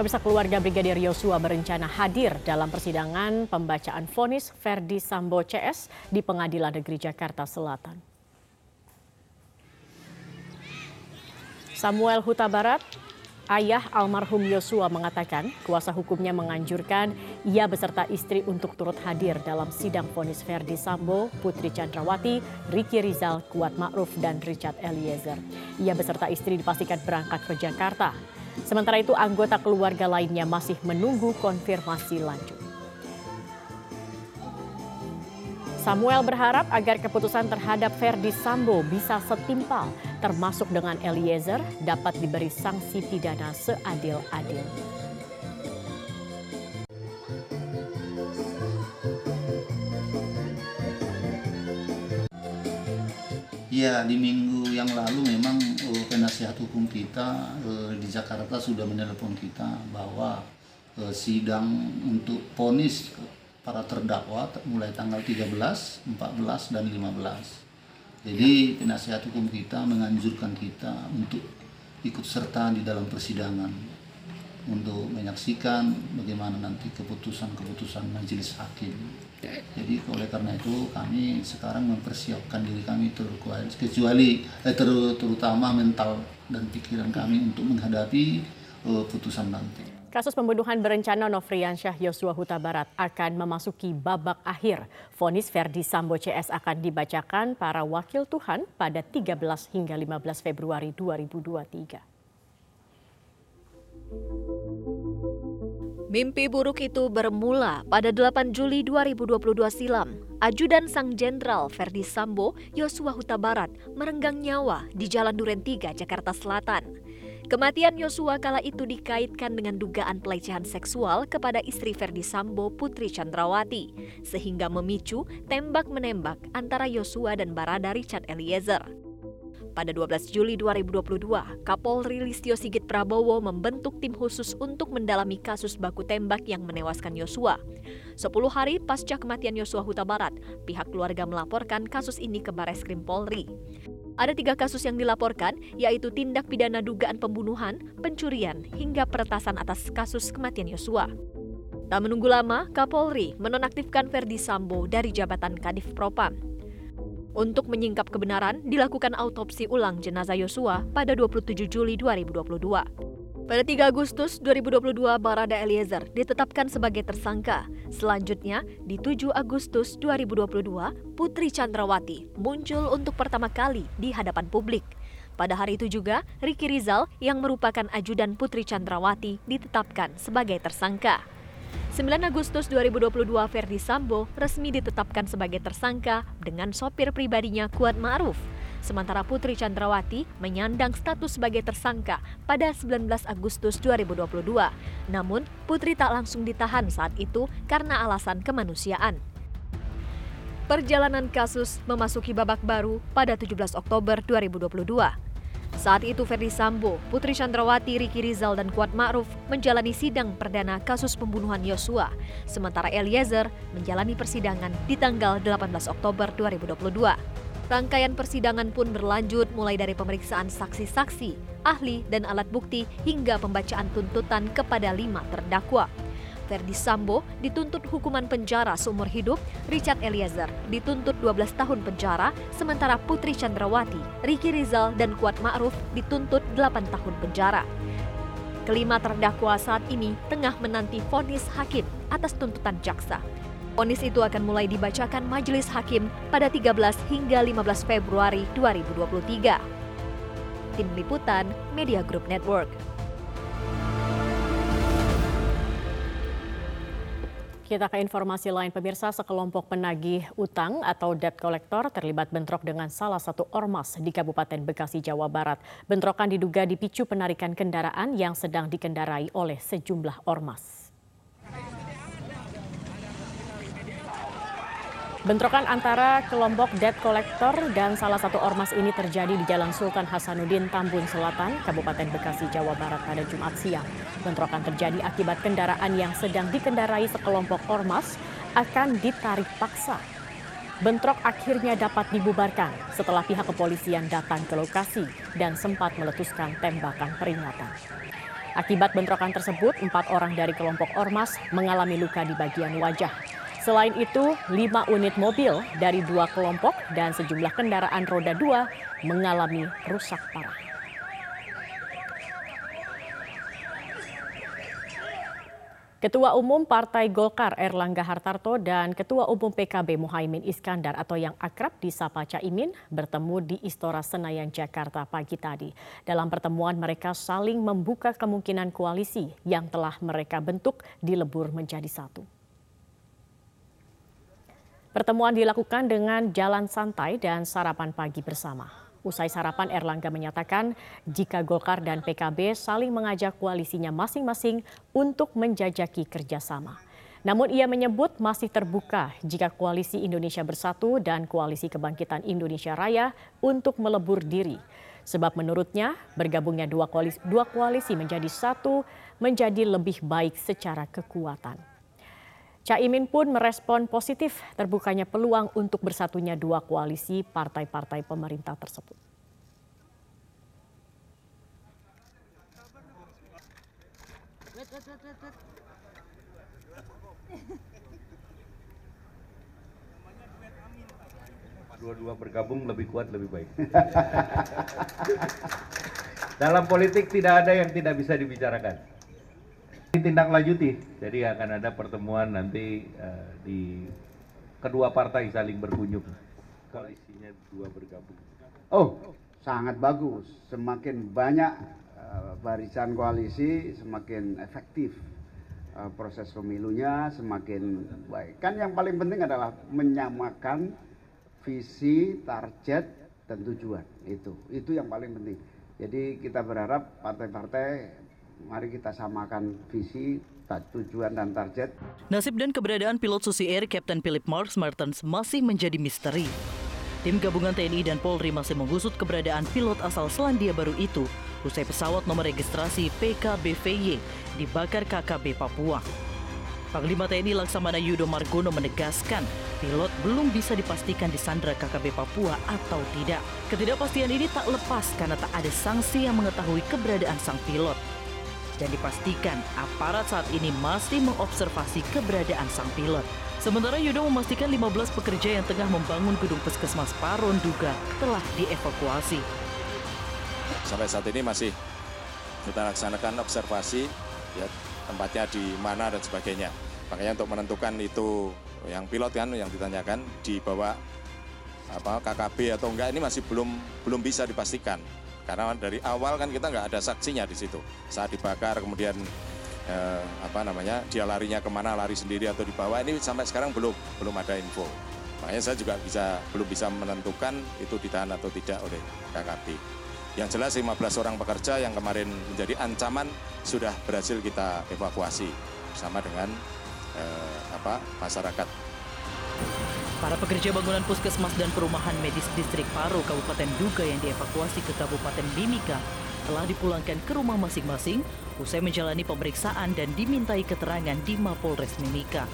Pemirsa keluarga Brigadir Yosua berencana hadir dalam persidangan pembacaan vonis Verdi Sambo CS di Pengadilan Negeri Jakarta Selatan. Samuel Huta Barat, ayah almarhum Yosua mengatakan kuasa hukumnya menganjurkan ia beserta istri untuk turut hadir dalam sidang vonis Verdi Sambo, Putri Chandrawati, Riki Rizal, Kuat Ma'ruf, dan Richard Eliezer. Ia beserta istri dipastikan berangkat ke Jakarta. Sementara itu anggota keluarga lainnya masih menunggu konfirmasi lanjut. Samuel berharap agar keputusan terhadap Verdi Sambo bisa setimpal, termasuk dengan Eliezer, dapat diberi sanksi pidana seadil-adil. Ya, di minggu yang lalu memang penasihat hukum kita uh, di Jakarta sudah menelepon kita bahwa uh, sidang untuk ponis para terdakwa mulai tanggal 13, 14, dan 15. Jadi penasihat hukum kita menganjurkan kita untuk ikut serta di dalam persidangan untuk menyaksikan bagaimana nanti keputusan-keputusan majelis hakim. Jadi oleh karena itu kami sekarang mempersiapkan diri kami kecuali eh, ter, terutama mental dan pikiran kami untuk menghadapi uh, putusan nanti. Kasus pembunuhan berencana Nofriansyah Yosua Huta Barat akan memasuki babak akhir. Vonis Verdi Sambo CS akan dibacakan para wakil Tuhan pada 13 hingga 15 Februari 2023. Mimpi buruk itu bermula pada 8 Juli 2022 silam. Ajudan Sang Jenderal Verdi Sambo, Yosua Huta Barat, merenggang nyawa di Jalan Duren 3, Jakarta Selatan. Kematian Yosua kala itu dikaitkan dengan dugaan pelecehan seksual kepada istri Verdi Sambo, Putri Chandrawati, sehingga memicu tembak-menembak antara Yosua dan Barada Richard Eliezer. Pada 12 Juli 2022, Kapolri Listio Sigit Prabowo membentuk tim khusus untuk mendalami kasus baku tembak yang menewaskan Yosua. Sepuluh hari pasca kematian Yosua Huta Barat, pihak keluarga melaporkan kasus ini ke Bares Krim Polri. Ada tiga kasus yang dilaporkan, yaitu tindak pidana dugaan pembunuhan, pencurian, hingga peretasan atas kasus kematian Yosua. Tak menunggu lama, Kapolri menonaktifkan Verdi Sambo dari jabatan Kadif Propam. Untuk menyingkap kebenaran, dilakukan autopsi ulang jenazah Yosua pada 27 Juli 2022. Pada 3 Agustus 2022, Barada Eliezer ditetapkan sebagai tersangka. Selanjutnya, di 7 Agustus 2022, Putri Chandrawati muncul untuk pertama kali di hadapan publik. Pada hari itu juga, Riki Rizal yang merupakan ajudan Putri Chandrawati ditetapkan sebagai tersangka. 9 Agustus 2022 Verdi Sambo resmi ditetapkan sebagai tersangka dengan sopir pribadinya Kuat Ma'ruf. Sementara Putri Chandrawati menyandang status sebagai tersangka pada 19 Agustus 2022. Namun, Putri tak langsung ditahan saat itu karena alasan kemanusiaan. Perjalanan kasus memasuki babak baru pada 17 Oktober 2022. Saat itu Ferdi Sambo, Putri Chandrawati, Riki Rizal, dan Kuat Ma'ruf menjalani sidang perdana kasus pembunuhan Yosua, sementara Eliezer menjalani persidangan di tanggal 18 Oktober 2022. Rangkaian persidangan pun berlanjut mulai dari pemeriksaan saksi-saksi, ahli, dan alat bukti hingga pembacaan tuntutan kepada lima terdakwa. Verdi Sambo dituntut hukuman penjara seumur hidup, Richard Eliezer dituntut 12 tahun penjara, sementara Putri Chandrawati, Riki Rizal, dan Kuat Ma'ruf dituntut 8 tahun penjara. Kelima terdakwa saat ini tengah menanti vonis hakim atas tuntutan jaksa. Vonis itu akan mulai dibacakan majelis hakim pada 13 hingga 15 Februari 2023. Tim Liputan Media Group Network. Kita ke informasi lain pemirsa, sekelompok penagih utang atau debt collector terlibat bentrok dengan salah satu ormas di Kabupaten Bekasi, Jawa Barat. Bentrokan diduga dipicu penarikan kendaraan yang sedang dikendarai oleh sejumlah ormas. Bentrokan antara kelompok debt collector dan salah satu ormas ini terjadi di Jalan Sultan Hasanuddin, Tambun Selatan, Kabupaten Bekasi, Jawa Barat pada Jumat siang. Bentrokan terjadi akibat kendaraan yang sedang dikendarai sekelompok ormas akan ditarik paksa. Bentrok akhirnya dapat dibubarkan setelah pihak kepolisian datang ke lokasi dan sempat meletuskan tembakan peringatan. Akibat bentrokan tersebut, empat orang dari kelompok Ormas mengalami luka di bagian wajah. Selain itu, lima unit mobil dari dua kelompok dan sejumlah kendaraan roda dua mengalami rusak parah. Ketua Umum Partai Golkar Erlangga Hartarto dan Ketua Umum PKB Muhaimin Iskandar atau yang akrab disapa Caimin bertemu di Istora Senayan Jakarta pagi tadi. Dalam pertemuan mereka saling membuka kemungkinan koalisi yang telah mereka bentuk dilebur menjadi satu. Pertemuan dilakukan dengan jalan santai dan sarapan pagi bersama. Usai sarapan Erlangga menyatakan jika Golkar dan PKB saling mengajak koalisinya masing-masing untuk menjajaki kerjasama. Namun ia menyebut masih terbuka jika koalisi Indonesia Bersatu dan koalisi Kebangkitan Indonesia Raya untuk melebur diri. Sebab menurutnya bergabungnya dua koalisi, dua koalisi menjadi satu menjadi lebih baik secara kekuatan. Caimin pun merespon positif terbukanya peluang untuk bersatunya dua koalisi partai-partai pemerintah tersebut. Dua-dua bergabung lebih kuat, lebih baik. Dalam politik tidak ada yang tidak bisa dibicarakan ditindaklanjuti. Jadi akan ada pertemuan nanti uh, di kedua partai saling berkunjung. Koalisinya dua bergabung. Oh, sangat bagus. Semakin banyak uh, barisan koalisi, semakin efektif uh, proses pemilunya, semakin baik. Kan yang paling penting adalah menyamakan visi, target, dan tujuan. Itu, itu yang paling penting. Jadi kita berharap partai-partai mari kita samakan visi, tujuan dan target. Nasib dan keberadaan pilot Susi Air Captain Philip Marks Martens masih menjadi misteri. Tim gabungan TNI dan Polri masih mengusut keberadaan pilot asal Selandia Baru itu usai pesawat nomor registrasi PKBVY dibakar KKB Papua. Panglima TNI Laksamana Yudo Margono menegaskan pilot belum bisa dipastikan di Sandra KKB Papua atau tidak. Ketidakpastian ini tak lepas karena tak ada sanksi yang mengetahui keberadaan sang pilot dan dipastikan aparat saat ini masih mengobservasi keberadaan sang pilot. Sementara Yudo memastikan 15 pekerja yang tengah membangun gedung puskesmas Paron Duga telah dievakuasi. Sampai saat ini masih kita laksanakan observasi ya tempatnya di mana dan sebagainya. Makanya untuk menentukan itu yang pilot kan yang ditanyakan dibawa apa KKB atau enggak ini masih belum belum bisa dipastikan. Karena dari awal kan kita nggak ada saksinya di situ. Saat dibakar kemudian eh, apa namanya dia larinya ke mana, lari sendiri atau dibawa ini sampai sekarang belum belum ada info. Makanya saya juga bisa belum bisa menentukan itu ditahan atau tidak oleh KKP. Yang jelas 15 orang pekerja yang kemarin menjadi ancaman sudah berhasil kita evakuasi bersama dengan eh, apa masyarakat Para pekerja bangunan puskesmas dan perumahan medis distrik Paro, Kabupaten Duga yang dievakuasi ke Kabupaten Mimika telah dipulangkan ke rumah masing-masing usai menjalani pemeriksaan dan dimintai keterangan di Mapolres Mimika.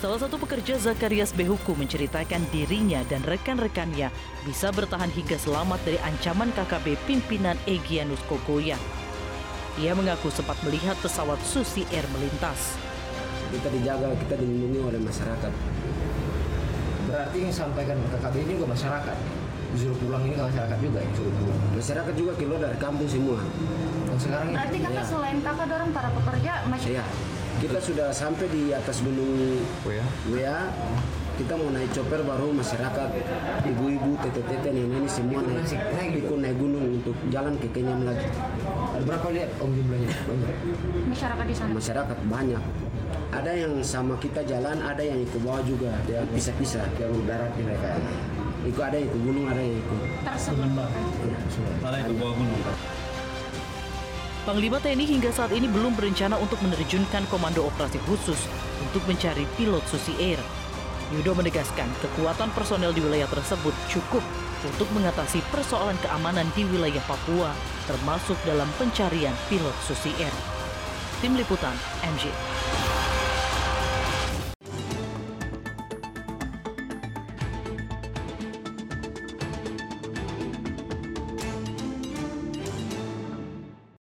Salah satu pekerja Zakarias Behuku menceritakan dirinya dan rekan-rekannya bisa bertahan hingga selamat dari ancaman KKB pimpinan Egyanus Kogoya. Ia mengaku sempat melihat pesawat Susi Air melintas. Kita dijaga, kita dilindungi oleh masyarakat berarti yang sampaikan KKB ini juga masyarakat. Disuruh pulang ini ke masyarakat juga yang suruh pulang. Masyarakat juga keluar dari kampung semua. Dan sekarang berarti kakak ya. selain kakak dorong para pekerja masih ya kita sudah sampai di atas gunung Wea, Wea kita mau naik chopper baru masyarakat ibu-ibu tete-tete nenek ini semua naik, naik ikut naik gunung untuk jalan ke Kenyam lagi berapa lihat om jumlahnya? Banyak masyarakat di sana. Masyarakat banyak. Ada yang sama kita jalan ada yang ikut bawah juga. Dia pisah-pisah yang darat mereka. Ikut ada yang ikut gunung ada yang ikut. Tersebar ada yang ikut bawah gunung. Panglima TNI hingga saat ini belum berencana untuk menerjunkan komando operasi khusus untuk mencari pilot Susi Air. Yudo menegaskan kekuatan personel di wilayah tersebut cukup untuk mengatasi persoalan keamanan di wilayah Papua, termasuk dalam pencarian pilot Susi Air. Tim Liputan, MJ.